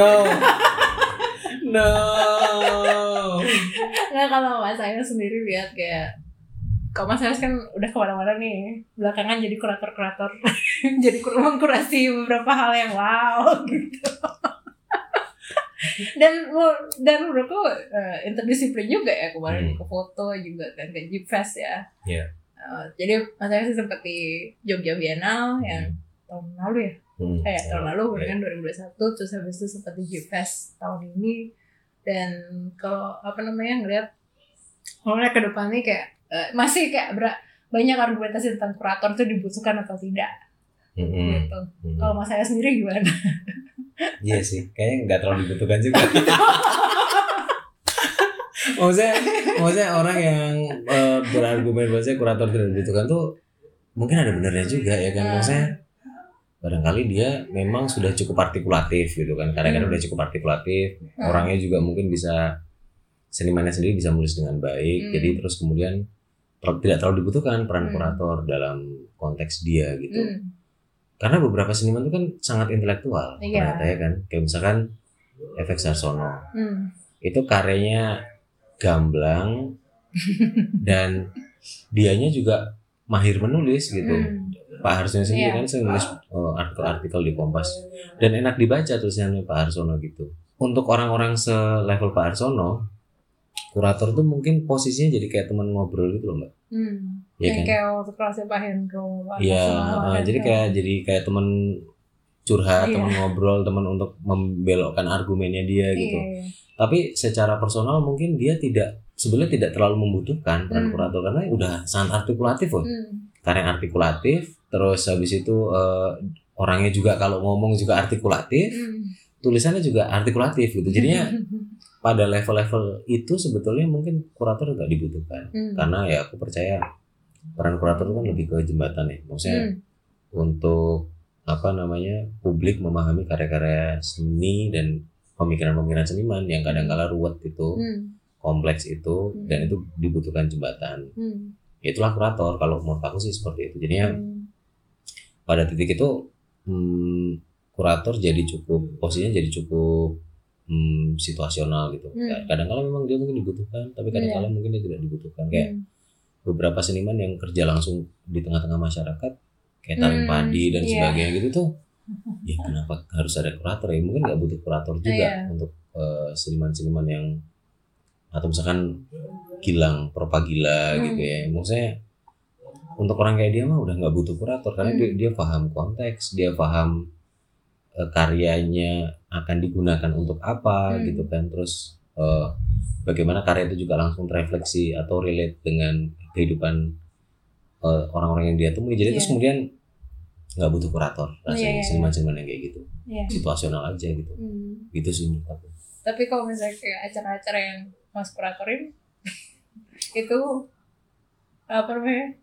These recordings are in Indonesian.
No. No. Nggak kalau mas saya sendiri lihat kayak kalau mas saya kan udah ke mana-mana nih belakangan jadi kurator-kurator jadi kur- mengkurasi beberapa hal yang wow gitu dan dan menurutku eh, interdisiplin juga ya kemarin Hmm. ke foto juga kan ke Jeep Fest ya Iya. Eh, jadi mas saya sih sempat di Jogja Biennale yang tahun lalu ya Hmm. eh tahun lalu Iya. kan 2021 terus habis itu sempat di G-Fest tahun ini dan kalau apa namanya ngeliat ngeliat ke depan nih kayak eh, masih kayak ber- banyak argumentasi tentang kurator itu dibutuhkan atau tidak Mm-mm. gitu. Mm. Kalau mas saya sendiri gimana? Iya sih, kayaknya nggak terlalu dibutuhkan juga. maksudnya, maksudnya orang yang eh, berargumen bahwa kurator tidak dibutuhkan tuh mungkin ada benernya juga ya kan. Maksudnya barangkali dia memang sudah cukup artikulatif gitu kan. Kadang-kadang Hmm. udah cukup artikulatif, Hmm. orangnya juga mungkin bisa senimannya sendiri bisa menulis dengan baik. Hmm. Jadi terus kemudian ter- tidak terlalu dibutuhkan peran Hmm. kurator dalam konteks dia gitu Hmm. karena beberapa seniman itu kan sangat intelektual Iya. ternyata ya kan kayak misalkan Efek Sarsono Hmm. itu karyanya gamblang dan dianya juga mahir menulis gitu Hmm. Pak Harsono sendiri Iya. kan sering nulis uh, artikel-artikel di Kompas dan enak dibaca tulisannya Pak Harsono gitu untuk orang-orang selevel Pak Harsono kurator tuh mungkin posisinya jadi kayak teman ngobrol gitu loh mbak Hmm. Iya Yang kan? kayak waktu kelasnya Pak Hendro. Pak Iya, uh, jadi kayak jadi kayak teman curhat, Iya. teman ngobrol, teman untuk membelokkan argumennya dia gitu. Iya, iya. Tapi secara personal mungkin dia tidak sebenarnya tidak terlalu membutuhkan peran Hmm. kurator karena udah sangat artikulatif loh. Hmm. Karena yang artikulatif, terus habis itu uh, orangnya juga kalau ngomong juga artikulatif, Hmm. tulisannya juga artikulatif gitu. Jadinya pada level-level itu sebetulnya mungkin kurator nggak dibutuhkan Hmm. karena ya aku percaya peran kurator itu kan lebih ke jembatan ya. Maksudnya Hmm. untuk apa namanya publik memahami karya-karya seni dan pemikiran-pemikiran seniman yang kadang-kala ruwet itu Hmm. kompleks itu Hmm. dan itu dibutuhkan jembatan Hmm. itulah kurator kalau menurut aku sih seperti itu jadinya Hmm. Pada titik itu hmm, kurator jadi cukup posisinya jadi cukup hmm, situasional gitu Hmm. kadang-kala memang dia mungkin dibutuhkan tapi kadang-kala mungkin dia tidak dibutuhkan kayak Hmm. beberapa seniman yang kerja langsung di tengah-tengah masyarakat kayak taring Hmm, padi dan iya. sebagainya gitu tuh ya kenapa harus ada kurator ya mungkin nggak butuh kurator juga Iya. untuk eh, seniman-seniman yang atau misalkan Gilang Propagila Hmm. gitu ya maksudnya untuk orang kayak dia mah udah nggak butuh kurator karena Hmm. dia, dia paham konteks dia paham eh, karyanya akan digunakan untuk apa Hmm. gitu kan terus eh, bagaimana karya itu juga langsung terefleksi atau relate dengan kehidupan eh, orang-orang yang dia temui jadi terus Iya. kemudian nggak butuh kurator Iya, rasanya iya, iya. seniman-seniman yang kayak gitu Iya. situasional aja gitu Hmm. gitu sih menurut aku Tapi kalau misalnya kayak acara-acara yang mas kuratorin itu apa namanya?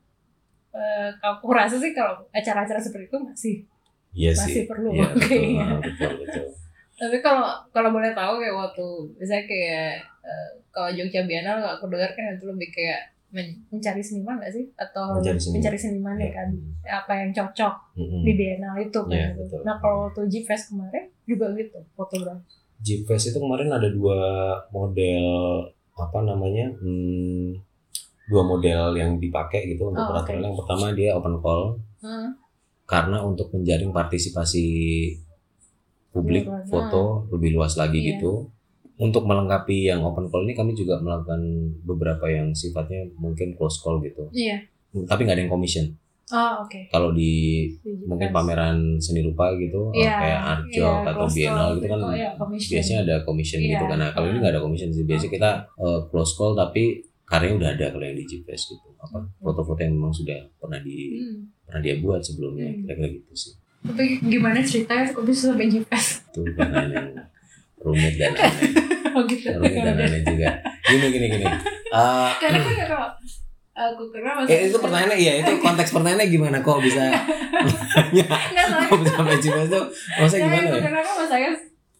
Kalau aku rasa sih kalau acara-acara seperti itu masih. iya Masih sih perlu, iya, betul, kayaknya. ah, betul betul Tapi kalau kalau boleh tahu kayak waktu misalnya kayak eh, kalau Jogja Biennale aku dengar kan itu lebih kayak men- mencari seniman nggak sih? Atau Mencari seniman. mencari seniman ya kan? Apa yang cocok Mm-mm. di Biennale itu kan? Iya, betul. Nah kalau waktu G-Fest kemarin juga gitu fotografi. G-Fest itu kemarin ada dua model apa namanya hmm, dua model yang dipakai gitu untuk Oh, peraturan oke. yang pertama dia open call Hmm. karena untuk menjaring partisipasi publik Luas, foto lebih luas lagi Iya. gitu untuk melengkapi yang open call ini kami juga melakukan beberapa yang sifatnya mungkin close call gitu Iya. tapi nggak ada yang commission Oh oke. kalau di mungkin pameran seni rupa gitu eh, Iya, kayak Arjo iya, atau close Biennale call gitu kan gitu, iya, commission. biasanya ada commission Iya. gitu kan nah kalau ini nggak ada commission sih biasanya kita eh, close call tapi karyanya udah ada kalau yang di GPS gitu apa Hmm. foto-foto yang memang sudah pernah di Hmm. pernah dia buat sebelumnya Hmm. kira-kira gitu sih Tapi gimana ceritanya kok bisa sampai G-Fest? itu pertanyaan yang rumit dan aneh Oh gitu. rumit dan aneh juga gini gini gini Eh, Karena kan kalau aku kira masih eh, itu pertanyaannya iya itu konteks pertanyaannya gimana kok bisa salah. kok bisa sampai GPS tuh maksudnya gimana ya kira kan mas saya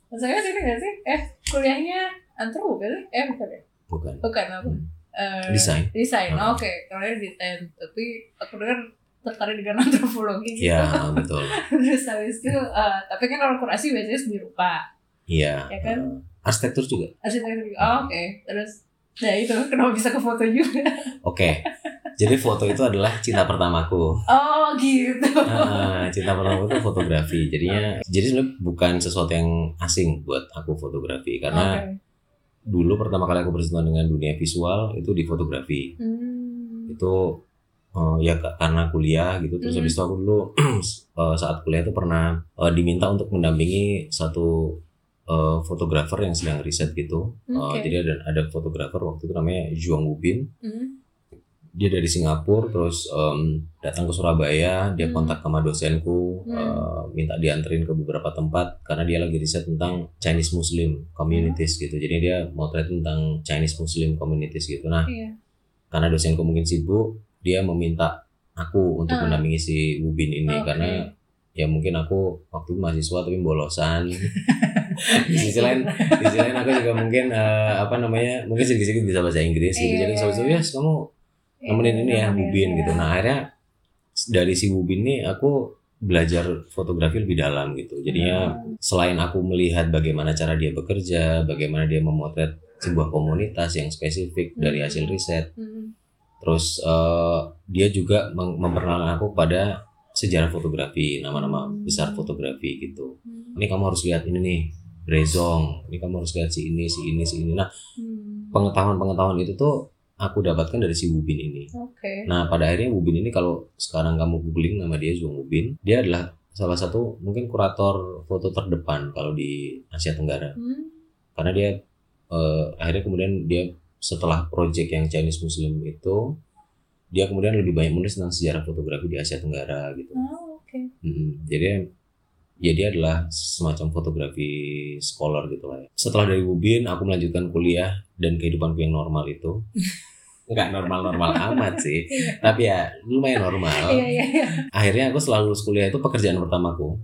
mas saya sini nggak sih? Eh kuliahnya antro bukan sih? Eh bukan ya? bukan Bukan apa? Hmm. Eh, desain Desain. Ah. Oke, kalian desain. Tapi aku dengar tertarik dengan antropologi gitu. ya betul Terus habis itu, eh, tapi kan kalau kurasi biasanya seni rupa. Iya. Ya kan? eh, arsitektur juga. arsitektur oh, oke terus ya itu kenapa bisa ke foto juga Oke. Jadi foto itu adalah cinta pertamaku. oh gitu Ah, cinta pertamaku itu fotografi. Jadinya, jadi sebenarnya bukan sesuatu yang asing buat aku fotografi karena Oke. Dulu pertama kali aku bersentuhan dengan dunia visual itu di fotografi. Hmm. Itu eh, ya ka- karena kuliah gitu. Terus Mhm. habis itu aku dulu eh, saat kuliah itu pernah eh, diminta untuk mendampingi satu eh, fotografer yang sedang riset gitu. Eh, Oke. jadi ada ada fotografer waktu itu namanya Juang Wubin. Hmm. Dia dari Singapura terus em, datang ke Surabaya dia Hmm. kontak sama dosenku Hmm. eh, minta dianterin ke beberapa tempat karena dia lagi riset tentang Chinese Muslim communities gitu jadi dia motret tentang Chinese Muslim communities gitu nah iya karena dosenku mungkin sibuk dia meminta aku untuk Ah. mendampingi si Ubin ini Oke. karena ya mungkin aku waktu mahasiswa tapi bolosan di sisi lain di sisi lain aku juga mungkin eh, apa namanya mungkin sedikit-sedikit bisa bahasa Inggris gitu Iya, jadi iya, soal iya. yes kamu nemenin ini ya Bubin gitu. Nah akhirnya dari si Bubin ini aku belajar fotografi lebih dalam gitu. Jadinya Hmm. selain aku melihat bagaimana cara dia bekerja, bagaimana dia memotret sebuah komunitas yang spesifik dari hasil riset, Hmm. terus eh, dia juga mem- memperkenalkan aku pada sejarah fotografi, nama-nama Hmm. besar fotografi gitu. Hmm. Ini kamu harus lihat ini nih, Brezong. Ini kamu harus lihat si ini, si ini, si ini. Nah Hmm. pengetahuan-pengetahuan itu tuh aku dapatkan dari si Bubin ini. Oke. Nah, pada akhirnya Bubin ini kalau sekarang kamu googling nama dia Zuang Bubin, dia adalah salah satu mungkin kurator foto terdepan kalau di Asia Tenggara. Hmm. Karena dia eh, akhirnya kemudian dia setelah project yang Chinese Muslim itu, dia kemudian lebih banyak menulis tentang sejarah fotografi di Asia Tenggara gitu. Oh, oke. Mm, jadi ya dia adalah semacam fotografi scholar gitu lah ya. Setelah dari Bubin, aku melanjutkan kuliah dan kehidupanku yang normal itu. Nggak normal-normal amat sih, tapi ya lumayan normal. Iya, iya, iya. Akhirnya aku selalu lulus kuliah itu pekerjaan pertamaku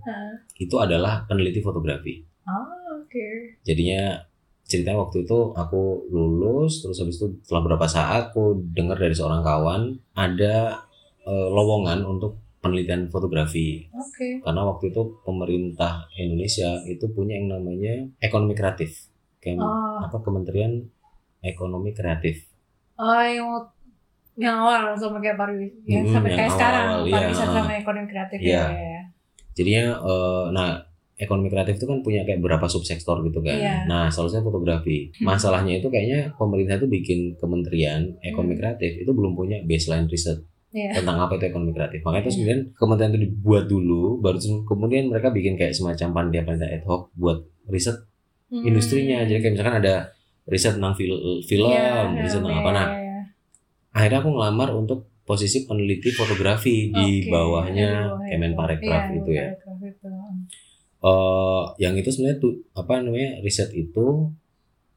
itu adalah peneliti fotografi. Oh, oke. Jadinya ceritanya waktu itu aku lulus terus habis itu setelah beberapa saat aku dengar dari seorang kawan ada eh, lowongan untuk penelitian fotografi Oke. karena waktu itu pemerintah Indonesia itu punya yang namanya ekonomi kreatif kayak Oh, apa Kementerian Ekonomi Kreatif oh yang yang awal sama kayak pariwisata, ya, Hmm, sampai kayak sekarang awal-awal, iya. pariwisata sama ekonomi kreatif Iya. ya. ya, ya. jadinya eh, nah ekonomi kreatif itu kan punya kayak beberapa subsektor gitu kan Iya. nah salah satunya fotografi Hmm. masalahnya itu kayaknya pemerintah itu bikin Kementerian Ekonomi Hmm. Kreatif itu belum punya baseline riset Iya. tentang apa itu ekonomi kreatif makanya terus Iya. kemudian kementerian itu dibuat dulu baru kemudian mereka bikin kayak semacam panitia-panitia ad hoc buat riset Hmm. industrinya jadi kayak misalkan ada riset tentang fil- film Iya, riset tentang iya, apa nah iya, iya. akhirnya aku ngelamar untuk posisi peneliti fotografi di Oke, bawahnya di bawah Kemenparekraf Iya, itu ya. Itu. eh yang itu sebenarnya tuh apa namanya riset itu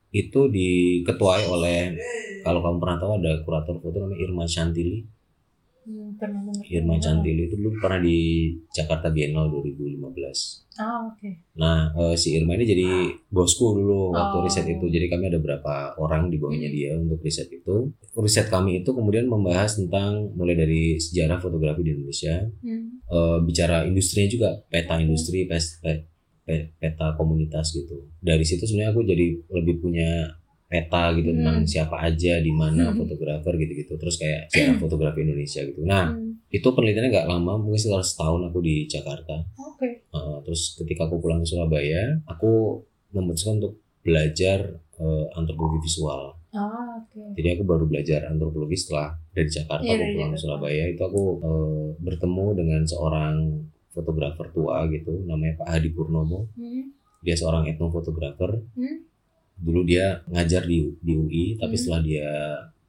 itu diketuai oleh kalau kamu pernah tahu ada kurator foto namanya Irma Chantili. Hmm. Irma Chantili itu dulu pernah di Jakarta Biennale 2015. Ah, oke. Nah, eh, si Irma ini jadi bosku dulu waktu Oh. riset itu. Jadi kami ada berapa orang di bawahnya Hmm. dia untuk riset itu. Riset kami itu kemudian membahas tentang mulai dari sejarah fotografi di Indonesia, Hmm. eh, bicara industrinya juga, peta industri, pes- pe- pe- peta komunitas gitu. Dari situ sebenarnya aku jadi lebih punya peta gitu Hmm. tentang siapa aja di mana Hmm. fotografer gitu-gitu. Terus kayak sejarah fotografi Indonesia gitu. Nah, Hmm. itu penelitiannya nggak lama, mungkin sekitar setahun aku di Jakarta. Oke. Uh, terus ketika aku pulang ke Surabaya, aku memutuskan untuk belajar uh, antropologi visual. Ah, oke. Jadi aku baru belajar antropologi setelah dari Jakarta Iya, aku pulang ke Jakarta. Surabaya itu aku uh, bertemu dengan seorang fotografer tua gitu, namanya Pak Hadi Purnomo. Hmm. Dia seorang etnofotografer. Hmm. Dulu dia ngajar di di UI, tapi Hmm. setelah dia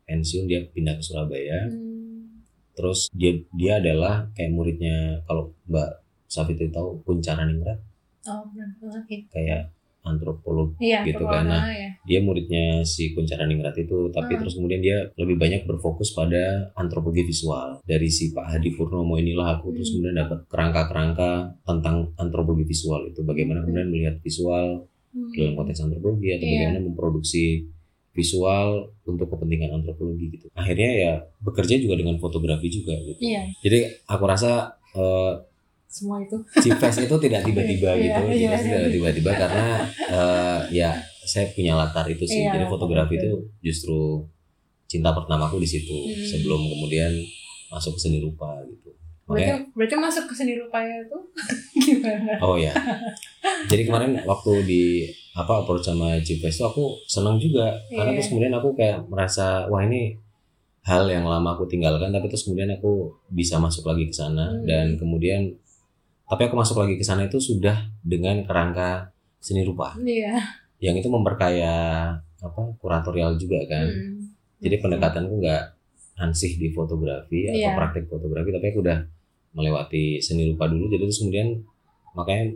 pensiun dia pindah ke Surabaya. Hmm. Terus dia dia adalah kayak muridnya kalau Mbak Safitri tahu Kuncaraningrat Oh, benar banget. kayak antropolog Iya, Gitu kan, nah. ya. dia muridnya si Kuncaraningrat itu tapi Hmm. terus kemudian dia lebih banyak berfokus pada antropologi visual dari si Pak Hadi Purnomo inilah aku terus Hmm. kemudian dapat kerangka-kerangka tentang antropologi visual itu bagaimana Hmm. kemudian melihat visual Hmm. dalam konteks antropologi atau Iya. bagaimana memproduksi visual untuk kepentingan antropologi gitu akhirnya ya bekerja juga dengan fotografi juga gitu Iya. jadi aku rasa eh, semua itu Cifes itu tidak tiba-tiba Iya, gitu, Cifes iya. tidak tiba-tiba karena eh, ya saya punya latar itu sih. Iya, Jadi fotografi itu justru cinta pertamaku di situ Hmm. sebelum kemudian masuk ke seni rupa gitu. Berarti Makanya, berarti masuk ke seni rupanya tuh gimana oh ya. Jadi kemarin waktu di apa approach sama Cifes itu aku senang juga karena Iya. terus kemudian aku kayak merasa wah ini hal yang lama aku tinggalkan tapi terus kemudian aku bisa masuk lagi ke sana Hmm. dan kemudian tapi aku masuk lagi ke sana itu sudah dengan kerangka seni rupa iya yang itu memperkaya apa kuratorial juga kan Hmm. jadi pendekatanku nggak ansih di fotografi atau Iya. praktek fotografi tapi aku udah melewati seni rupa dulu jadi terus kemudian makanya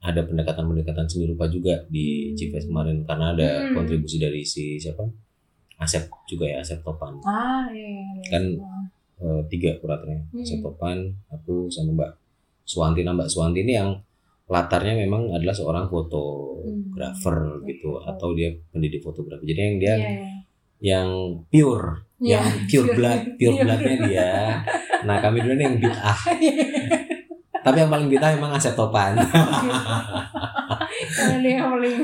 ada pendekatan-pendekatan seni rupa juga di Hmm. Cifes kemarin karena ada Hmm. kontribusi dari si siapa Asep juga ya Asep Topan ah iya, iya. Kan- Wah. Eh, tiga kuratornya Hmm. Asep Topan aku sama Mbak Suwanti nah Mbak Suwanti ini yang latarnya memang adalah seorang fotografer Hmm. gitu atau dia pendidik fotografi jadi yang dia Iya, iya. Yang pure Iya, yang pure blood pure Iya, bloodnya dia nah kami dulu nih yang bid'ah tapi yang paling bid'ah emang Asep Topan Karena dia yang paling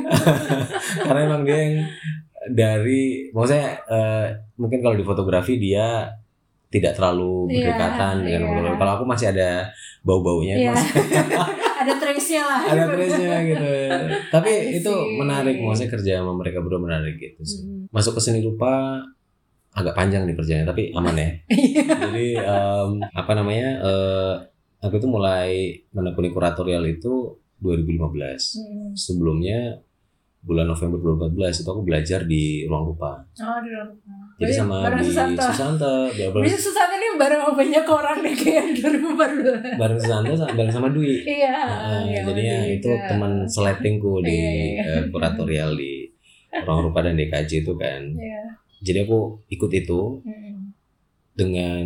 karena emang dia yang dari maksudnya eh, mungkin kalau di fotografi dia tidak terlalu Iya, berdekatan dengan iya. fotografi. Kalau aku masih ada bau-baunya, Iya. masih ada trace-nya lah ada trace-nya gitu. Tapi itu menarik, maksudnya kerja sama mereka berdua menarik gitu sih. Mm. Masuk ke seni rupa agak panjang nih perjalanannya, tapi aman ya. Iya. Jadi em, apa namanya? eh, aku tuh mulai menekuni kuratorial itu 2015. Mm. Sebelumnya bulan November 2014 itu aku belajar di ruang rupa. Oh, di luar. Jadi sama bareng di dia bareng, Bisa Susanto ini bareng sama banyak orang deh kayak 2014. bareng Susanto sa- bareng sama Dwi. Iya. Heeh, iya, jadinya iya, itu iya. teman seletingku di Iya, iya. eh, kuratorial di ruang rupa dan DKJ itu kan. Iya. Jadi aku ikut itu Mm. dengan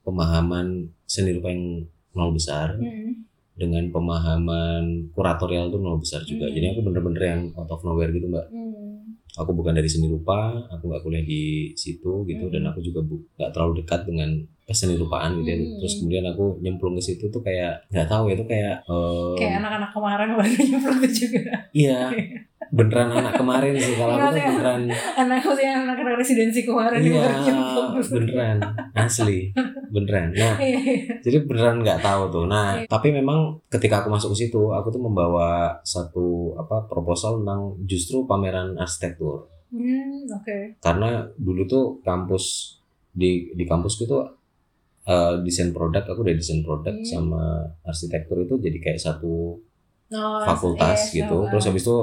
pemahaman seni rupa yang nol besar, Mm. Dengan pemahaman kuratorial itu nol besar juga. Hmm. Jadi aku bener-bener yang out of nowhere gitu mbak. Mm. Aku bukan dari seni rupa, aku nggak kuliah di situ gitu, Hmm. dan aku juga nggak terlalu dekat dengan seni rupaan gitu. ya. Hmm. Terus kemudian aku nyemplung ke situ tuh kayak nggak tahu ya, itu kayak eh, Kayak anak-anak kemarin baru nyemplung juga. iya beneran anak kemarin sih kalau aku tuh beneran Anak maksudnya anak-anak residensi kemarin iya beneran asli beneran. Nah Iya. jadi beneran nggak tahu tuh. Nah Iya. tapi memang ketika aku masuk ke situ, aku tuh membawa satu apa proposal tentang justru pameran arsitektur. Hmm, oke. karena dulu tuh kampus di di kampusku tuh eh, desain produk aku udah desain produk Hmm. sama arsitektur itu jadi kayak satu Oh, fakultas iya, gitu terus habis itu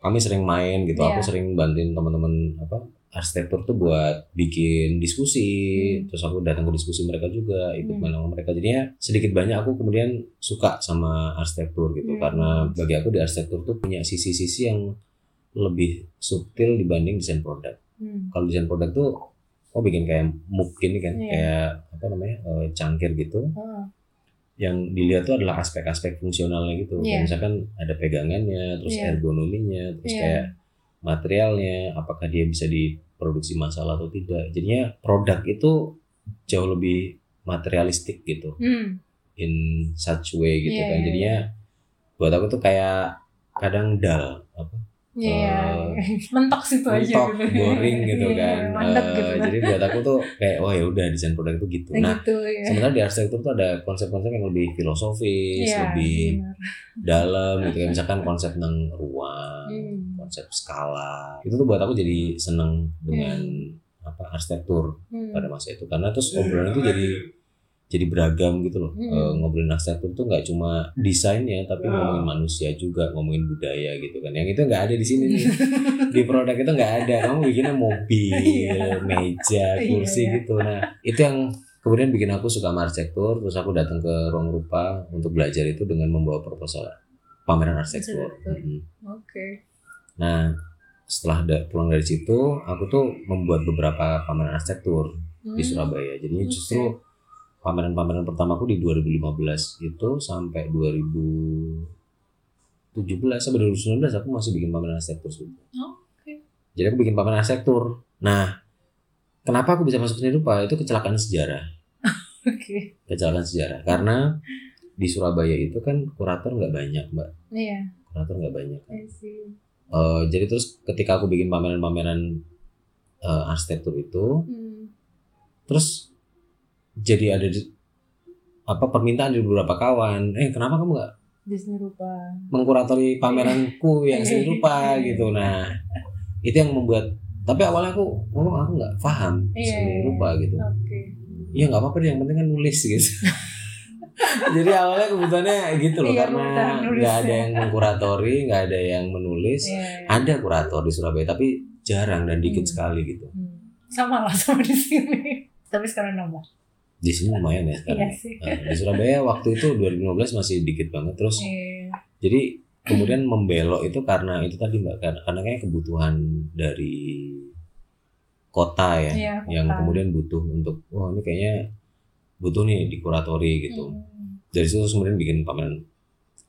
kami sering main gitu aku Iya. sering bantuin teman-teman apa arsitektur tuh buat bikin diskusi Hmm. terus aku datang ke diskusi mereka juga ikut Hmm. main sama mereka jadinya sedikit banyak aku kemudian suka sama arsitektur gitu Hmm. karena bagi aku di arsitektur tuh punya sisi-sisi yang lebih subtil dibanding desain produk Hmm. kalau desain produk tuh oh bikin kayak muk gini kan Iya. kayak apa namanya eh, cangkir gitu Oh, yang dilihat tuh adalah aspek-aspek fungsionalnya gitu Iya. Kayak misalkan ada pegangannya terus Iya. ergonominya terus Iya. kayak materialnya apakah dia bisa diproduksi masalah atau tidak jadinya produk itu jauh lebih materialistik gitu Hmm. in such way gitu Iya, kan iya, jadinya buat aku tuh kayak kadang dal apa Iya. Mentok situ aja mentok gitu. boring gitu Iya, kan Mandek Eh, gitu. jadi buat aku tuh kayak oh ya udah desain produk itu gitu Nah, nah gitu ya. sebenarnya di arsitektur tuh ada konsep-konsep yang lebih filosofis Iya, lebih benar. dalam gitu kan misalkan konsep tentang ruang Hmm. konsep skala itu tuh buat aku jadi seneng dengan apa arsitektur Hmm. pada masa itu karena terus obrolan itu jadi jadi beragam gitu loh Hmm. Eh, ngobrolin arsitektur tuh nggak cuma desainnya tapi Hmm. ngomongin manusia juga ngomongin budaya gitu kan yang itu nggak ada di sini nih di produk itu nggak ada kamu bikinnya mobil Iya. meja kursi Iya. gitu nah itu yang kemudian bikin aku suka sama arsitektur terus aku datang ke ruang rupa untuk belajar itu dengan membawa proposal pameran arsitektur. Mm-mm. Oke. nah setelah da- pulang dari situ aku tuh membuat beberapa pameran arsitektur di Hmm. Surabaya. Jadinya Oke. justru pameran-pameran pertamaku di 2015 itu sampai 2017 sampai 2019 aku masih bikin pameran arsitektur sebenarnya. Oke. Jadi aku bikin pameran arsitektur. Nah, kenapa aku bisa masuk seni rupa? Itu kecelakaan sejarah. Oke. Kecelakaan sejarah karena di Surabaya itu kan kurator nggak banyak mbak Iya, kurator nggak banyak see. Eh, jadi terus ketika aku bikin pameran-pameran eh, arsitektur itu Hmm. terus jadi ada di- apa permintaan dari beberapa kawan eh kenapa kamu nggak rupa. mengkuratori pameranku yang seni rupa gitu nah itu yang membuat tapi awalnya aku ngomong aku nggak paham Iya, seni iya, rupa gitu Oke. ya nggak apa-apa deh yang penting kan nulis gitu jadi awalnya kebutuhannya gitu loh Iya, karena nggak ada ya. yang mengkuratori nggak ada yang menulis Iya, iya. ada kurator di Surabaya tapi jarang dan dikit Hmm. sekali gitu Hmm. Sama lah sama di sini. Tapi sekarang nambah. Di sini lumayan ya sekarang Iya sih. Nah, di Surabaya waktu itu 2015 masih dikit banget terus Iya. jadi kemudian membelok itu karena itu tadi mbak karena, karena kayak kebutuhan dari kota ya Iya, yang kota. kemudian butuh untuk wah ini kayaknya butuh nih dikuratori gitu Hmm. dari situ terus kemudian bikin pameran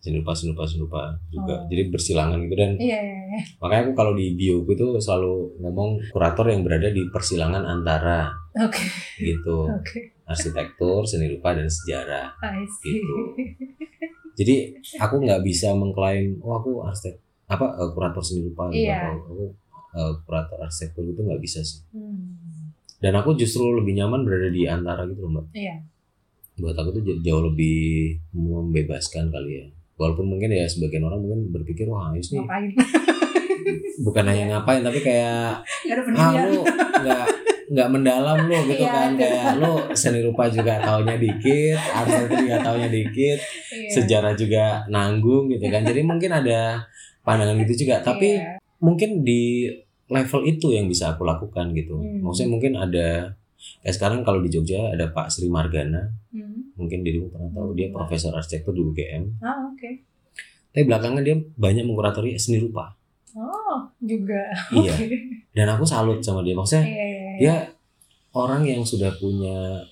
seni rupa seni rupa seni rupa juga Oh. jadi bersilangan gitu dan Iya, iya, iya. makanya aku kalau di bioku itu selalu ngomong kurator yang berada di persilangan antara Oke, gitu oke. arsitektur seni rupa dan sejarah. Gitu. jadi aku nggak bisa mengklaim oh aku arsitek apa eh, kurator seni rupa gitu Iya. atau aku eh, kurator arsitektur itu nggak bisa sih Hmm. dan aku justru lebih nyaman berada di antara gitu loh mbak Iya. buat aku tuh jauh lebih membebaskan kali ya walaupun mungkin ya sebagian orang mungkin berpikir wah Ayus nih Ngapain? bukan hanya ngapain tapi kayak ah lu nggak nggak mendalam lu gitu Iya, kan kayak lu seni rupa juga taunya dikit arsitektur juga taunya dikit Iya. sejarah juga nanggung gitu kan jadi mungkin ada pandangan gitu juga tapi Iya. mungkin di level itu yang bisa aku lakukan gitu Hmm. maksudnya mungkin ada kayak sekarang kalau di Jogja ada Pak Sri Margana Hmm. mungkin dirimu pernah tahu dia profesor arsitektur di UGM Ah, oke. tapi belakangan dia banyak mengkuratori seni rupa Oh, juga. iya dan aku salut sama dia maksudnya Iya, iya, iya. dia orang yang sudah punya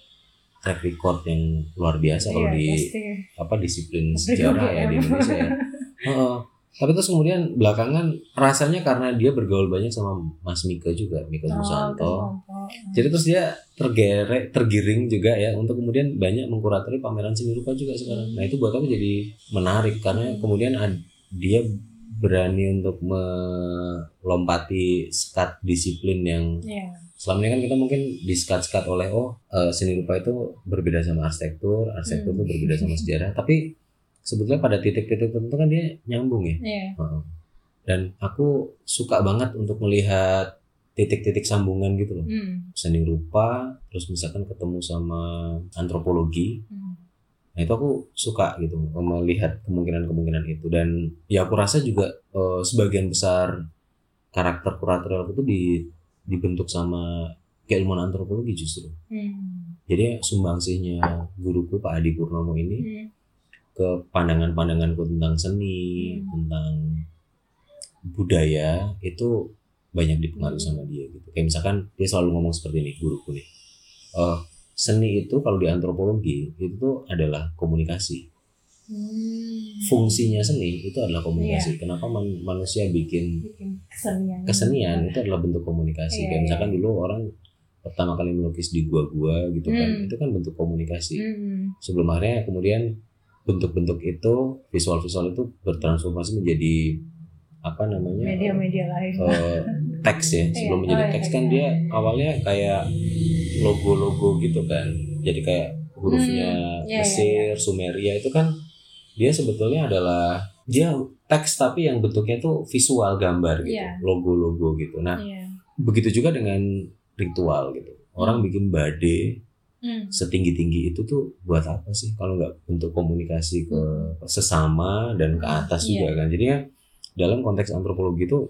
track record yang luar biasa kalau Iya, di pasti. apa disiplin Di sejarah ya di UGM. Indonesia ya. Heeh. Tapi terus kemudian belakangan rasanya karena dia bergaul banyak sama Mas Mika juga, Mika Oh. Susanto. Jadi terus dia tergerek, tergiring juga ya untuk kemudian banyak mengkuratori pameran seni rupa juga sekarang. Nah itu buat aku jadi menarik karena Hmm. kemudian ad- dia berani untuk melompati sekat disiplin yang Iya. selama ini kan kita mungkin disekat-sekat oleh oh eh, seni rupa itu berbeda sama arsitektur, arsitektur itu Hmm. berbeda sama sejarah. Tapi sebetulnya pada titik-titik tertentu kan dia nyambung ya. Iya. Heeh. Dan aku suka banget untuk melihat titik-titik sambungan gitu loh. Hmm. Seni rupa, terus misalkan ketemu sama antropologi. Hmm. Nah itu aku suka gitu melihat kemungkinan-kemungkinan itu dan ya aku rasa juga eh, sebagian besar karakter kuratorial aku tuh di, dibentuk sama keilmuan antropologi justru. Hmm. Jadi sumbangsihnya guruku Pak Adi Purnomo ini Hmm. Ke pandangan-pandanganku tentang seni, Hmm. tentang budaya itu banyak dipengaruhi sama dia gitu. Kayak misalkan dia selalu ngomong seperti ini guruku nih. Eh, seni itu kalau di antropologi itu tuh adalah komunikasi. Hmm. Fungsinya seni itu adalah komunikasi. Kenapa man- manusia bikin Bikin kesenian. kesenian itu adalah bentuk komunikasi. Iya, Kayak iya. misalkan dulu orang pertama kali melukis di gua-gua gitu kan, Hmm. itu kan bentuk komunikasi. Hmm. Sebelum akhirnya kemudian bentuk-bentuk itu visual-visual itu bertransformasi menjadi apa namanya Media-media lain. eh, teks ya. Sebelum Iya. menjadi Oh, iya, teks kan iya. dia awalnya kayak logo-logo gitu kan. Jadi kayak hurufnya Hmm, iya, iya, Mesir, Sumeria itu kan dia sebetulnya adalah dia teks tapi yang bentuknya itu visual gambar gitu, Iya. logo-logo gitu. Nah, Iya. begitu juga dengan ritual gitu. Orang bikin bade Hmm. setinggi-tinggi itu tuh buat apa sih kalau nggak untuk komunikasi ke sesama dan ke atas Iya. juga kan. Jadi ya dalam konteks antropologi itu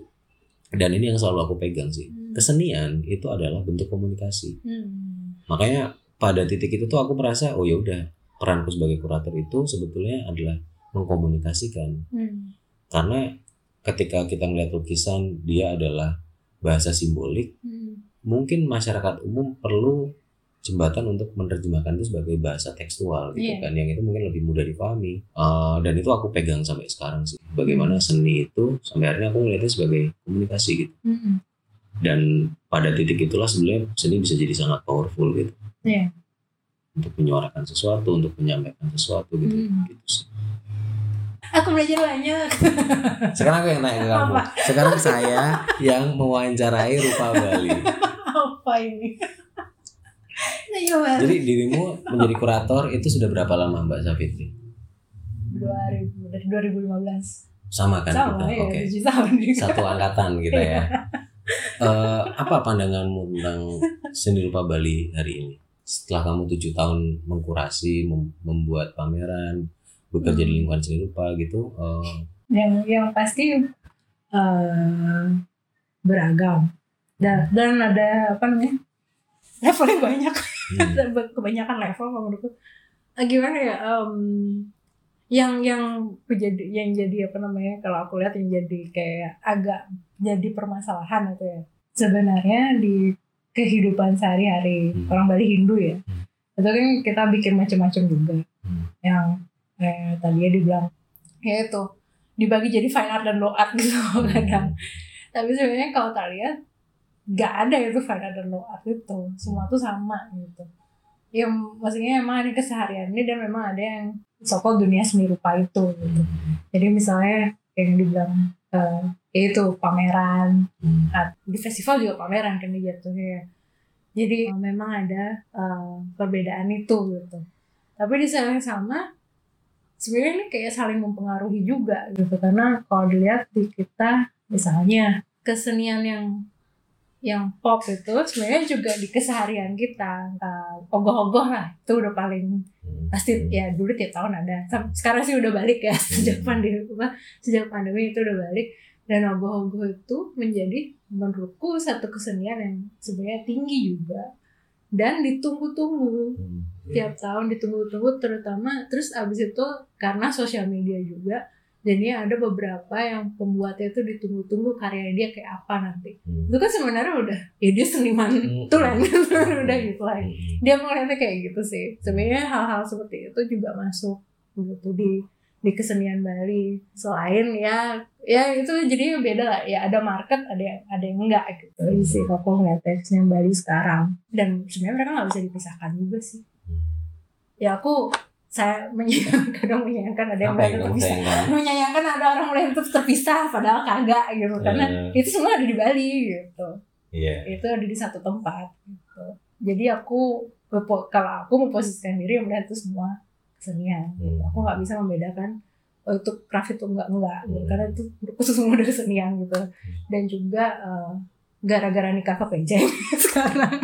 dan ini yang selalu aku pegang sih. Hmm. Kesenian itu adalah bentuk komunikasi. Hmm. Makanya pada titik itu tuh aku merasa oh ya udah peranku sebagai kurator itu sebetulnya adalah mengkomunikasikan Hmm. karena ketika kita melihat lukisan dia adalah bahasa simbolik Hmm. mungkin masyarakat umum perlu jembatan untuk menerjemahkan itu sebagai bahasa tekstual gitu Iya. kan yang itu mungkin lebih mudah dipahami Eh, dan itu aku pegang sampai sekarang sih bagaimana seni itu sampai akhirnya aku melihatnya sebagai komunikasi gitu Hmm. dan pada titik itulah sebenarnya seni bisa jadi sangat powerful gitu Iya. untuk menyuarakan sesuatu untuk menyampaikan sesuatu gitu Hmm. gitu sih. Aku belajar banyak. sekarang aku yang tanya ke kamu sekarang saya yang mewawancarai rupa Bali Apa ini? Coba. jadi dirimu menjadi kurator itu sudah berapa lama Mbak Safitri 2000 dari 2015. sama kan Sama kita ya, oke tahun juga. satu angkatan kita ya Eh, apa pandanganmu tentang seni rupa Bali hari ini setelah kamu tujuh tahun mengkurasi mem- membuat pameran bekerja di Hmm. lingkungan seni rupa gitu eh, yang yang pasti eh, beragam dan dan ada apa namanya levelnya banyak hmm, kebanyakan level kalau menurutku Eh, gimana ya em, yang yang jadi yang jadi apa namanya kalau aku lihat yang jadi kayak agak jadi permasalahan itu ya sebenarnya di kehidupan sehari-hari Hmm. orang Bali Hindu ya Hmm. itu kan kita bikin macam-macam juga Hmm. yang eh, tadi dia dibilang ya itu dibagi jadi fine art dan low art gitu kadang tapi sebenarnya kalau tak lihat nggak ada itu art dan low art itu. Semua tuh sama gitu. Ya maksudnya emang ada keseharian ini dan memang ada yang sokol dunia seni rupa itu gitu. Jadi misalnya yang dibilang ya itu pameran. Ah, di festival juga pameran kan dia jatuhnya jadi eh, memang ada eh, perbedaan itu gitu. Tapi di saat yang sama sebenarnya ini kayak saling mempengaruhi juga gitu. Karena kalau dilihat di kita misalnya kesenian yang yang pop itu sebenarnya juga di keseharian kita Eh, ogoh-ogoh lah itu udah paling hmm, pasti hmm, ya dulu tiap tahun ada. Sekarang sih udah balik ya sejak pandemi apa sejak pandemi itu udah balik. Dan ogoh-ogoh itu menjadi menurutku satu kesenian yang sebenarnya tinggi juga. Dan ditunggu-tunggu. Hmm, tiap tahun ditunggu-tunggu terutama terus abis itu karena sosial media juga jadi ada beberapa yang pembuatnya itu ditunggu-tunggu karya dia kayak apa nanti. Hmm, itu kan sebenarnya udah ya dia seniman hmm, tulen hmm, udah gitu lah. Hmm, dia melihatnya kayak gitu sih. Sebenarnya hal-hal seperti itu juga masuk gitu di di kesenian Bali. Selain ya ya itu jadi beda lah. Ya ada market ada yang ada yang enggak gitu. Ini sih aku ngeliatnya kesenian Bali sekarang. Dan sebenarnya mereka nggak bisa dipisahkan juga sih. Hmm. ya aku saya menyayangkan kadang menyayangkan ada yang melihat kamu terpisah menyayangkan ada orang melihat itu terpisah padahal kagak gitu karena Eh, itu semua ada di Bali gitu iya itu ada di satu tempat gitu. Jadi aku kalau aku memposisikan diri melihat itu semua kesenian. Hmm. Aku nggak bisa membedakan oh itu craft itu enggak enggak gitu. Hmm. karena itu menurutku semua dari kesenian gitu. Dan juga eh, gara-gara nikah ke Pejeng sekarang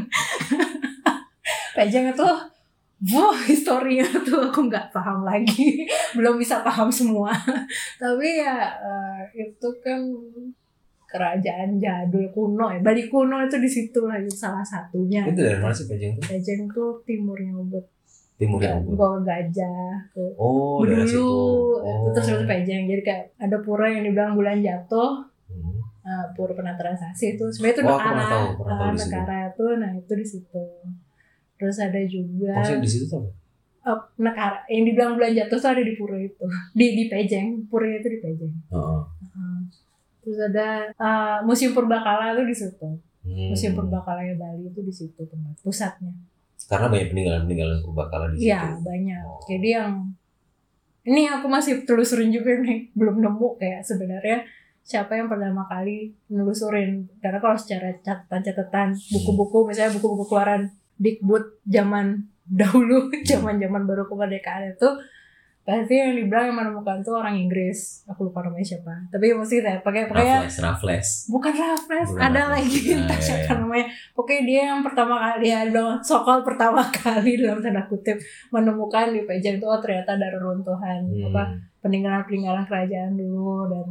Pejeng itu Wah, historinya tuh aku nggak paham lagi, belum bisa paham semua. Tapi ya eh, itu kan kerajaan jadul kuno ya. Bali kuno itu di situ lah salah satunya. itu dari mana sih Pejeng itu Pejeng tuh timurnya Ubud. timur yang Ubud Bawa gajah ke oh dari situ itu terus Oh. itu Pejeng. Jadi kayak ada pura yang dibilang bulan jatuh, Hmm. eh, pura penataran sasi itu sebenarnya itu Oh, Nekara. tahu, Ah. Nekara itu nah itu di situ. Terus ada juga maksudnya di situ tuh apa? eh, Nekara yang dibilang bulan jatuh tuh ada di pura itu. Di di Pejeng, puranya itu di Pejeng. Heeh. Hmm. Terus ada eh, Museum Purbakala tuh di situ. Hmm. Museum Purbakala Bali itu di situ tempat pusatnya. karena banyak peninggalan-peninggalan purbakala di situ Iya banyak. Oh. Jadi yang ini aku masih telusurin juga nih, belum nemu kayak sebenarnya siapa yang pertama kali nelusurin. Karena kalau secara catatan-catatan buku-buku, misalnya buku-buku keluaran Dikbud zaman dahulu, zaman-zaman baru kemerdekaan itu pasti yang dibilang yang menemukan tuh orang Inggris. Aku lupa namanya siapa. Tapi mesti saya pakai pakai Raffles Raffles bukan Raffles, Bukan ada Raffles. lagi Ah, entah iya, siapa iya. namanya. Pokoknya dia yang pertama kali ya bilang sokol pertama kali dalam tanda kutip menemukan di Pejang itu oh ternyata ada reruntuhan Hmm. apa peninggalan-peninggalan kerajaan dulu dan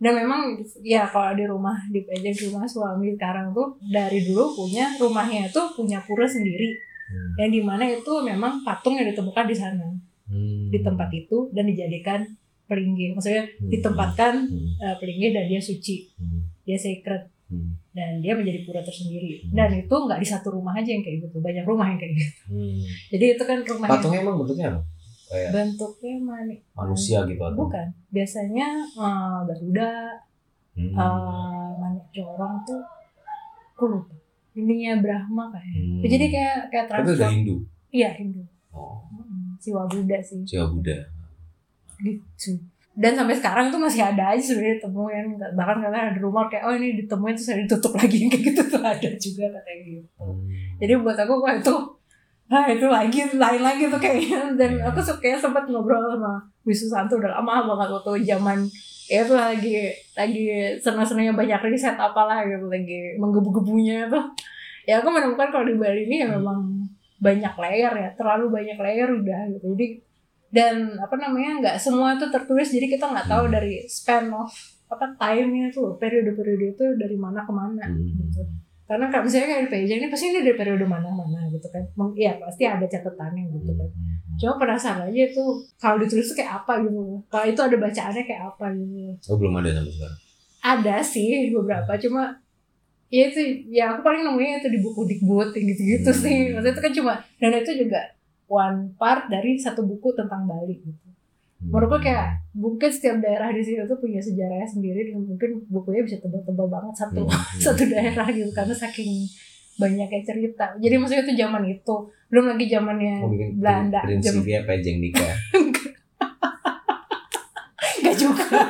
dan memang ya kalau di rumah di di rumah suami sekarang tuh dari dulu punya rumahnya itu punya pura sendiri Hmm. yang di mana itu memang patung yang ditemukan di sana Hmm. di tempat itu dan dijadikan pelinggih maksudnya Hmm. ditempatkan Hmm. eh, pelinggih dan dia suci Hmm. dia sacred Hmm. dan dia menjadi pura tersendiri Hmm. dan itu nggak di satu rumah aja yang kayak gitu banyak rumah yang kayak gitu Hmm. jadi itu kan rumah yang patungnya emang bentuknya apa kayak bentuknya mani manusia gitu atau? Bukan. Biasanya eh, garuda Hmm. eh, manik jorong tuh aku lupa. Ininya Brahma kayak Hmm. jadi kayak kayak itu dari transform. Hindu? Iya Hindu. Oh, Mm, Siwa Buddha sih. Jawa Buddha. gitu. Dan sampai sekarang itu masih ada aja sebenarnya ditemuin bahkan karena ada rumor kayak oh ini ditemuin terus ditutup lagi. Kayak gitu tuh ada juga katanya gitu. Hmm. jadi buat aku wah itu ah itu lagi lain lagi tuh kayaknya dan Iya. aku suka sempat ngobrol sama Wisu Santo udah lama banget waktu zaman ya itu lagi lagi senang-senangnya banyak riset apalah gitu lagi menggebu-gebunya tuh ya aku menemukan kalau di Bali ini ya memang banyak layer ya terlalu banyak layer udah gitu jadi dan apa namanya nggak semua itu tertulis jadi kita nggak tahu Hmm. dari span of apa time-nya tuh periode-periode itu dari mana ke mana Hmm. gitu karena kalau misalnya kayak di PJ ini pasti ini dari periode mana-mana gitu kan. Iya pasti ada catatannya gitu kan. Cuma penasaran aja itu kalau ditulis tuh kayak apa gitu. Kalau itu ada bacaannya kayak apa gitu. Oh belum ada sampai sekarang. ada sih beberapa cuma ya itu ya aku paling nemunya itu di buku Dikbud gitu-gitu Hmm. sih. maksudnya itu kan cuma dan itu juga one part dari satu buku tentang Bali gitu menurutku kayak mungkin setiap daerah di sini tuh punya sejarahnya sendiri dan mungkin bukunya bisa tebal-tebal banget satu Hmm. satu daerah gitu karena saking banyaknya cerita jadi maksudnya itu zaman itu belum lagi zamannya Oh, Belanda prinsipnya pejeng nikah. Gak juga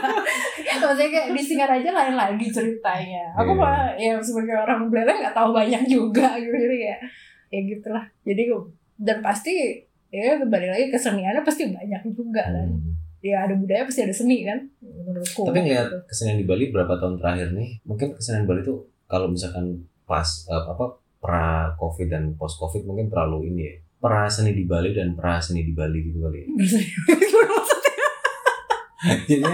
Maksudnya kayak disingkat aja lain lagi ceritanya Aku Iya. malah ya sebagai orang Belanda gak tahu banyak juga gitu Jadi kayak ya gitulah Jadi dan pasti ya kembali lagi keseniannya pasti banyak juga kan Hmm. Ya ada budaya pasti ada seni kan Menurutku Tapi ngeliat gitu. kesenian di Bali berapa tahun terakhir nih, mungkin kesenian Bali tuh kalau misalkan pas eh, apa pra Covid dan post Covid mungkin terlalu ini ya. Pra seni di Bali dan pra seni di Bali gitu kali ya. Jadi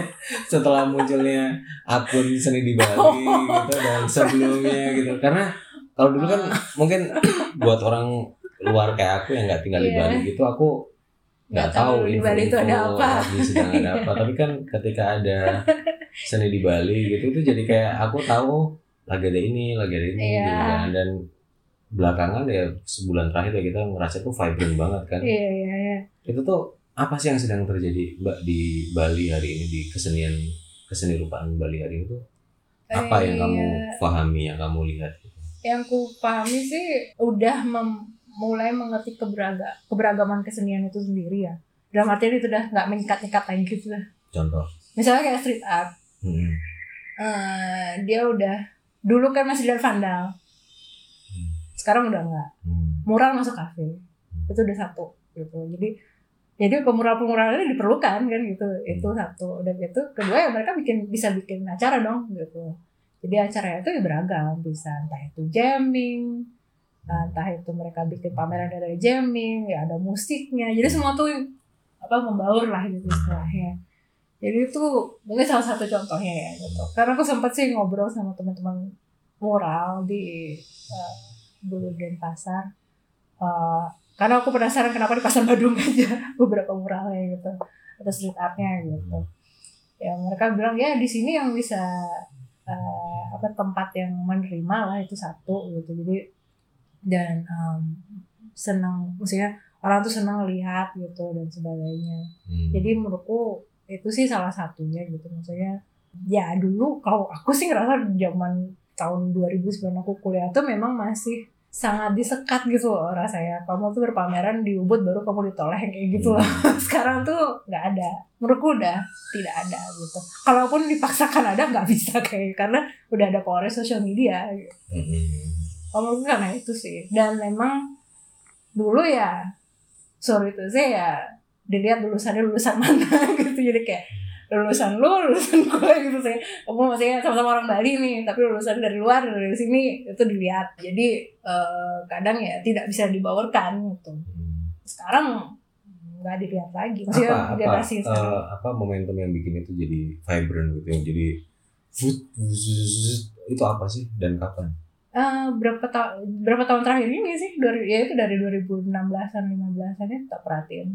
setelah munculnya akun seni di Bali gitu dan sebelumnya gitu. Karena kalau dulu kan mungkin buat orang luar kayak aku yang nggak tinggal di Iya. Bali gitu aku nggak tahu di Bali itu ada apa. lagi sedang ada apa. Tapi kan ketika ada seni di Bali gitu itu jadi kayak aku tahu lagi ada ini, lagi ada ini Iya. gitu kan. Dan belakangan ya sebulan terakhir ya kita ngerasa tuh vibrant banget kan. Iya iya iya Itu tuh apa sih yang sedang terjadi Mbak di Bali hari ini di kesenian keseni rupaan Bali hari ini tuh apa yang kamu Iya. pahami yang kamu lihat? Yang ku pahami sih udah mem- mulai mengerti keberaga, keberagaman kesenian itu sendiri ya. Dalam artian itu udah nggak mengikat-ikat lagi gitu. Lah Contoh. misalnya kayak street art. Hmm. eh, dia udah dulu kan masih dari vandal Hmm. sekarang udah nggak. Hmm. mural masuk kafe. Itu udah satu gitu. Jadi jadi pemural-pemural ini diperlukan kan gitu. Itu satu. Dan itu kedua ya mereka bikin bisa bikin acara dong gitu. Jadi acaranya itu ya beragam. Bisa entah itu jamming entah itu mereka bikin pameran dari jamming ya ada musiknya. Jadi semua tuh apa membaur lah gitu istilahnya. Jadi itu mungkin salah satu contohnya ya gitu. Karena aku sempat sih ngobrol sama teman-teman mural di uh, Bulu Denpasar. Eh, karena aku penasaran kenapa di pasar Badung aja beberapa muralnya gitu. Atau street artnya gitu. Ya mereka bilang ya di sini yang bisa eh, apa tempat yang menerima lah itu satu gitu. Jadi dan em, senang maksudnya orang tuh senang lihat gitu dan sebagainya. Hmm. jadi menurutku itu sih salah satunya gitu. Maksudnya ya dulu kalau aku sih ngerasa zaman tahun 2009 aku kuliah tuh memang masih sangat disekat gitu loh rasanya. Kamu tuh berpameran di Ubud baru kamu ditoleh kayak gitu loh. Hmm. sekarang tuh nggak ada. Menurutku udah tidak ada gitu. Kalaupun dipaksakan ada nggak bisa kayak karena udah ada power sosial media. Gitu. Kalau menurutku karena itu sih. Dan memang dulu ya sorry itu sih ya dilihat lulusannya lulusan mana gitu. Jadi kayak lulusan lu lulusan gue gitu sih. Kamu maksudnya sama-sama orang Bali nih tapi lulusan dari luar dari sini itu dilihat. Jadi eh, kadang ya tidak bisa dibaurkan gitu. Sekarang nggak dilihat lagi. Maksudnya apa apa generasi eh, sekarang apa momentum yang bikin itu jadi vibrant gitu yang jadi food itu apa sih dan kapan Eh, berapa tahun berapa tahun terakhir ini sih? Dari ya itu dari 2016an 15an ya tak perhatiin.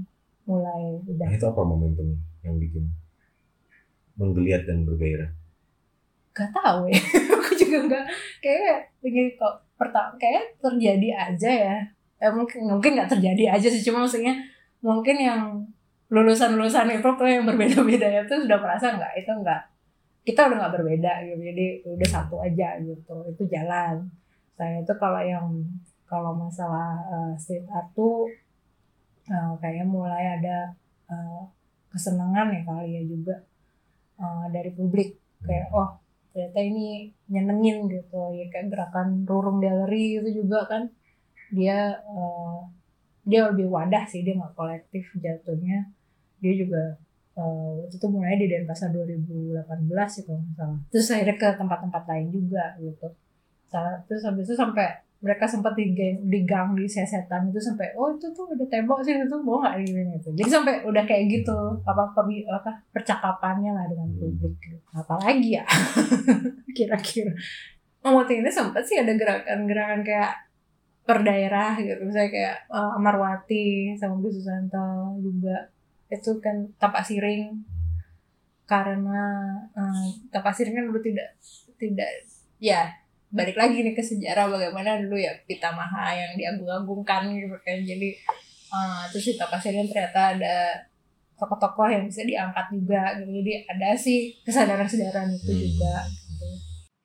Mulai udah. Nah, itu apa momentumnya yang bikin menggeliat dan bergairah? Gak tahu ya. Aku juga nggak kayak begini kok pertama kayak terjadi aja ya. Eh, mungkin mungkin nggak terjadi aja sih cuma maksudnya mungkin yang lulusan lulusan itu tuh yang berbeda beda itu sudah merasa nggak itu nggak kita udah nggak berbeda gitu. Jadi udah satu aja gitu. Itu jalan. Saya itu kalau yang kalau masalah eh, street art tuh uh, kayak mulai ada uh, kesenangan ya kali ya juga uh, dari publik. Kayak oh ternyata ini nyenengin gitu. Ya kayak gerakan rurung galeri itu juga kan. Dia uh, dia lebih wadah sih dia nggak kolektif jatuhnya. Dia juga uh, itu mulai di Denpasar 2018 sih kalau nggak salah. Terus akhirnya ke tempat-tempat lain juga gitu. Terus habis itu sampai mereka sempat di, di gang di sesetan itu sampai oh itu tuh ada tembok sih itu mau nggak gini gitu. Jadi sampai udah kayak gitu apa apa, apa percakapannya lah dengan publik gitu. apalagi ya? Kira-kira. Oh, waktu ini sempat sih ada gerakan-gerakan kayak per daerah gitu. Misalnya kayak uh, Amarwati sama Bu Susanto juga itu kan tapak siring karena uh, tapak siring kan dulu tidak tidak ya balik lagi nih ke sejarah bagaimana dulu ya Pitamaha yang diagung-agungkan gitu kan jadi uh, terus di Tapasirin ternyata ada tokoh-tokoh yang bisa diangkat juga gitu jadi ada sih kesadaran-kesadaran itu hmm. juga gitu.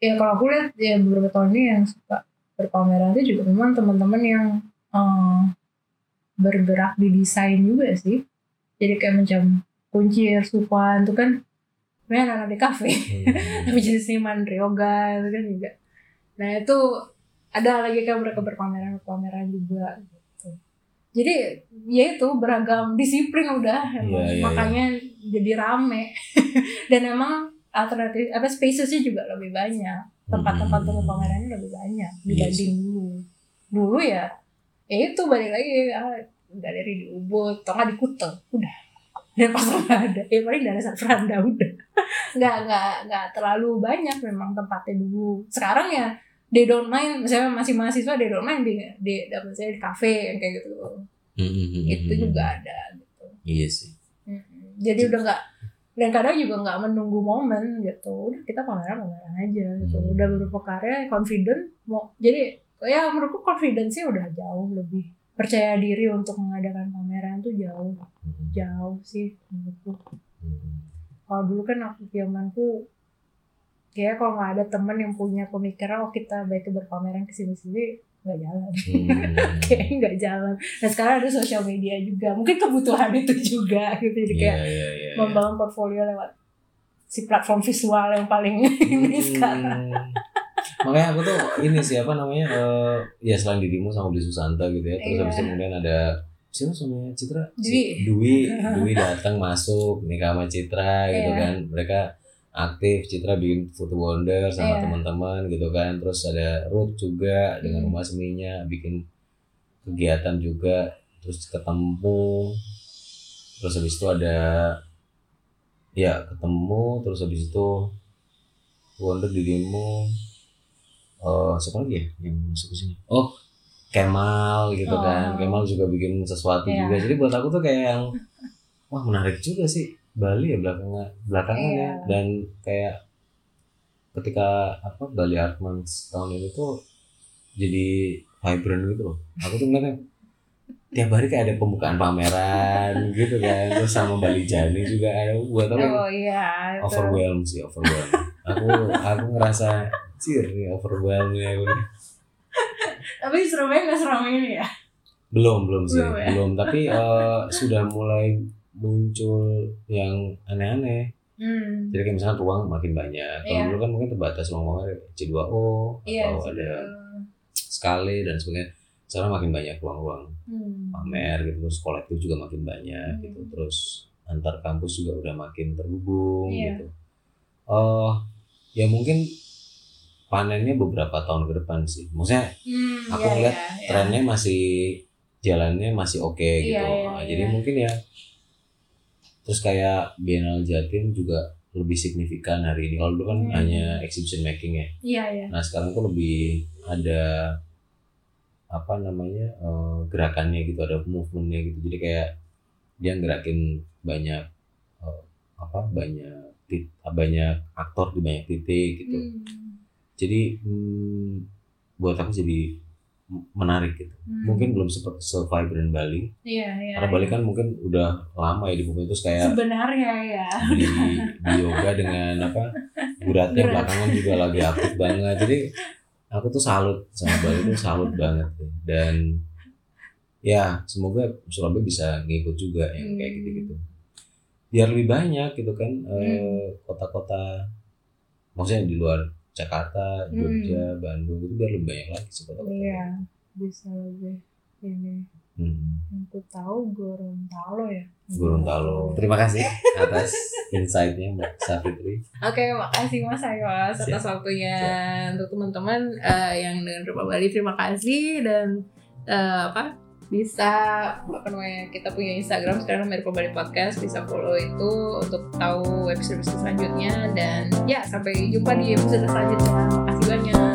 ya kalau aku lihat ya beberapa tahun ini yang suka berpameran itu juga memang teman-teman yang uh, bergerak di desain juga sih jadi kayak macam kunci Sufan itu kan sebenarnya anak-anak di kafe hmm. tapi jadi seniman yoga itu kan juga nah itu ada lagi kan mereka berpameran pameran juga gitu jadi ya itu beragam disiplin udah yeah, yeah, iya. makanya yeah. jadi rame dan emang alternatif apa spacesnya juga lebih banyak tempat-tempat untuk hmm. pamerannya lebih banyak iya dibanding yes. dulu dulu ya ya itu balik lagi ah, galeri di Ubud. Atau nggak di Kuta. Udah. Dan pasar nggak ada. Ya paling dari Franda udah. Nggak nggak nggak terlalu banyak memang tempatnya dulu. Sekarang ya they don't mind. Misalnya masih mahasiswa they don't mind. Di di dapat saya di kafe yang kayak gitu. Mm-hmm. itu juga ada gitu. Iya sih. Mm-hmm. jadi udah nggak dan kadang juga nggak menunggu momen gitu. Udah kita pameran pameran aja gitu. Mm. udah beberapa karya confident mau jadi ya menurutku confidence sih udah jauh lebih percaya diri untuk mengadakan pameran tuh jauh mm. jauh sih menurutku mm. kalau dulu kan aku zamanku kayak kalau nggak ada temen yang punya pemikiran oh kita baik berpameran ke sini-sini nggak jalan hmm. kayak nggak jalan nah sekarang ada sosial media juga mungkin kebutuhan itu juga gitu jadi kayak yeah, yeah, yeah, membangun portfolio lewat si platform visual yang paling hmm. ini sekarang makanya aku tuh ini siapa namanya uh, ya selain dirimu sama Beli Susanta gitu ya terus yeah. habis itu kemudian ada siapa sama Citra Dwi Dwi Dwi datang masuk nikah sama Citra gitu yeah. kan mereka aktif Citra bikin foto wonder sama yeah. teman-teman gitu kan terus ada Ruth juga dengan hmm. rumah seminya bikin kegiatan juga terus ketemu terus habis itu ada ya ketemu terus habis itu wonder dirimu uh, siapa lagi ya yang masuk ke sini? Oh. Kemal gitu kan. oh. kan. Kemal juga bikin sesuatu yeah. juga. Jadi buat aku tuh kayak yang wah menarik juga sih. Bali ya belakangan belakangan yeah. ya dan kayak ketika apa Bali Art Month tahun ini tuh jadi vibrant gitu loh. Aku tuh ngeliatnya tiap hari kayak ada pembukaan pameran gitu kan. Terus sama Bali Jani juga. Ada buat apa oh, iya, overwhelmed sih overwhelmed. Aku aku ngerasa nih overwhelmed ya gue tapi Surabaya nggak seramai ini ya belum belum sih belum, ya? belum tapi uh, sudah mulai muncul yang aneh-aneh. Hmm. Jadi kayak misalnya ruang makin banyak. Kalau yeah. dulu kan mungkin terbatas ruang-ruang C2O yeah, atau ada sekali dan sebagainya. Sekarang makin banyak ruang-ruang hmm. pamer gitu, terus kolektif juga makin banyak hmm. gitu. Terus antar kampus juga udah makin terhubung yeah. gitu. Uh, ya mungkin panennya beberapa tahun ke depan sih. Maksudnya hmm, aku yeah, ngeliat yeah, yeah. trennya masih jalannya masih oke okay, iya, gitu. Yeah, yeah, nah, Jadi yeah. mungkin ya terus kayak Biennale Jatim juga lebih signifikan hari ini kalau dulu kan hmm. hanya exhibition making ya iya iya nah sekarang tuh lebih ada apa namanya uh, gerakannya gitu ada movementnya gitu jadi kayak dia gerakin banyak uh, apa banyak tit banyak aktor di banyak titik gitu hmm. Jadi hmm, buat aku jadi menarik gitu. Hmm. Mungkin belum seperti se vibrant Bali. Iya, iya. Karena Bali kan mungkin udah lama ya di bumi itu kayak sebenarnya ya. Di, di yoga dengan apa? Guratnya belakangan juga lagi aktif banget. Jadi aku tuh salut sama Bali itu salut banget dan ya semoga Surabaya bisa ngikut juga yang kayak Hmm. gitu-gitu biar lebih banyak gitu kan eh, Hmm. kota-kota maksudnya di luar Jakarta, Hmm. Jogja, Bandung itu biar lebih banyak lagi kota-kota. Iya, bisa lebih ini. Hmm. Yang ku tahu Gorontalo ya. Gorontalo. Terima kasih atas insight-nya Mbak Safitri. Oke, makasih Mas Ayos atas waktunya. Untuk teman-teman eh, yang dengan Rupa Bali, terima kasih dan eh, apa bisa apa namanya kita punya Instagram sekarang Rupa Bali Podcast bisa follow itu untuk tahu episode episode selanjutnya dan ya sampai jumpa di episode selanjutnya. Makasih banyak.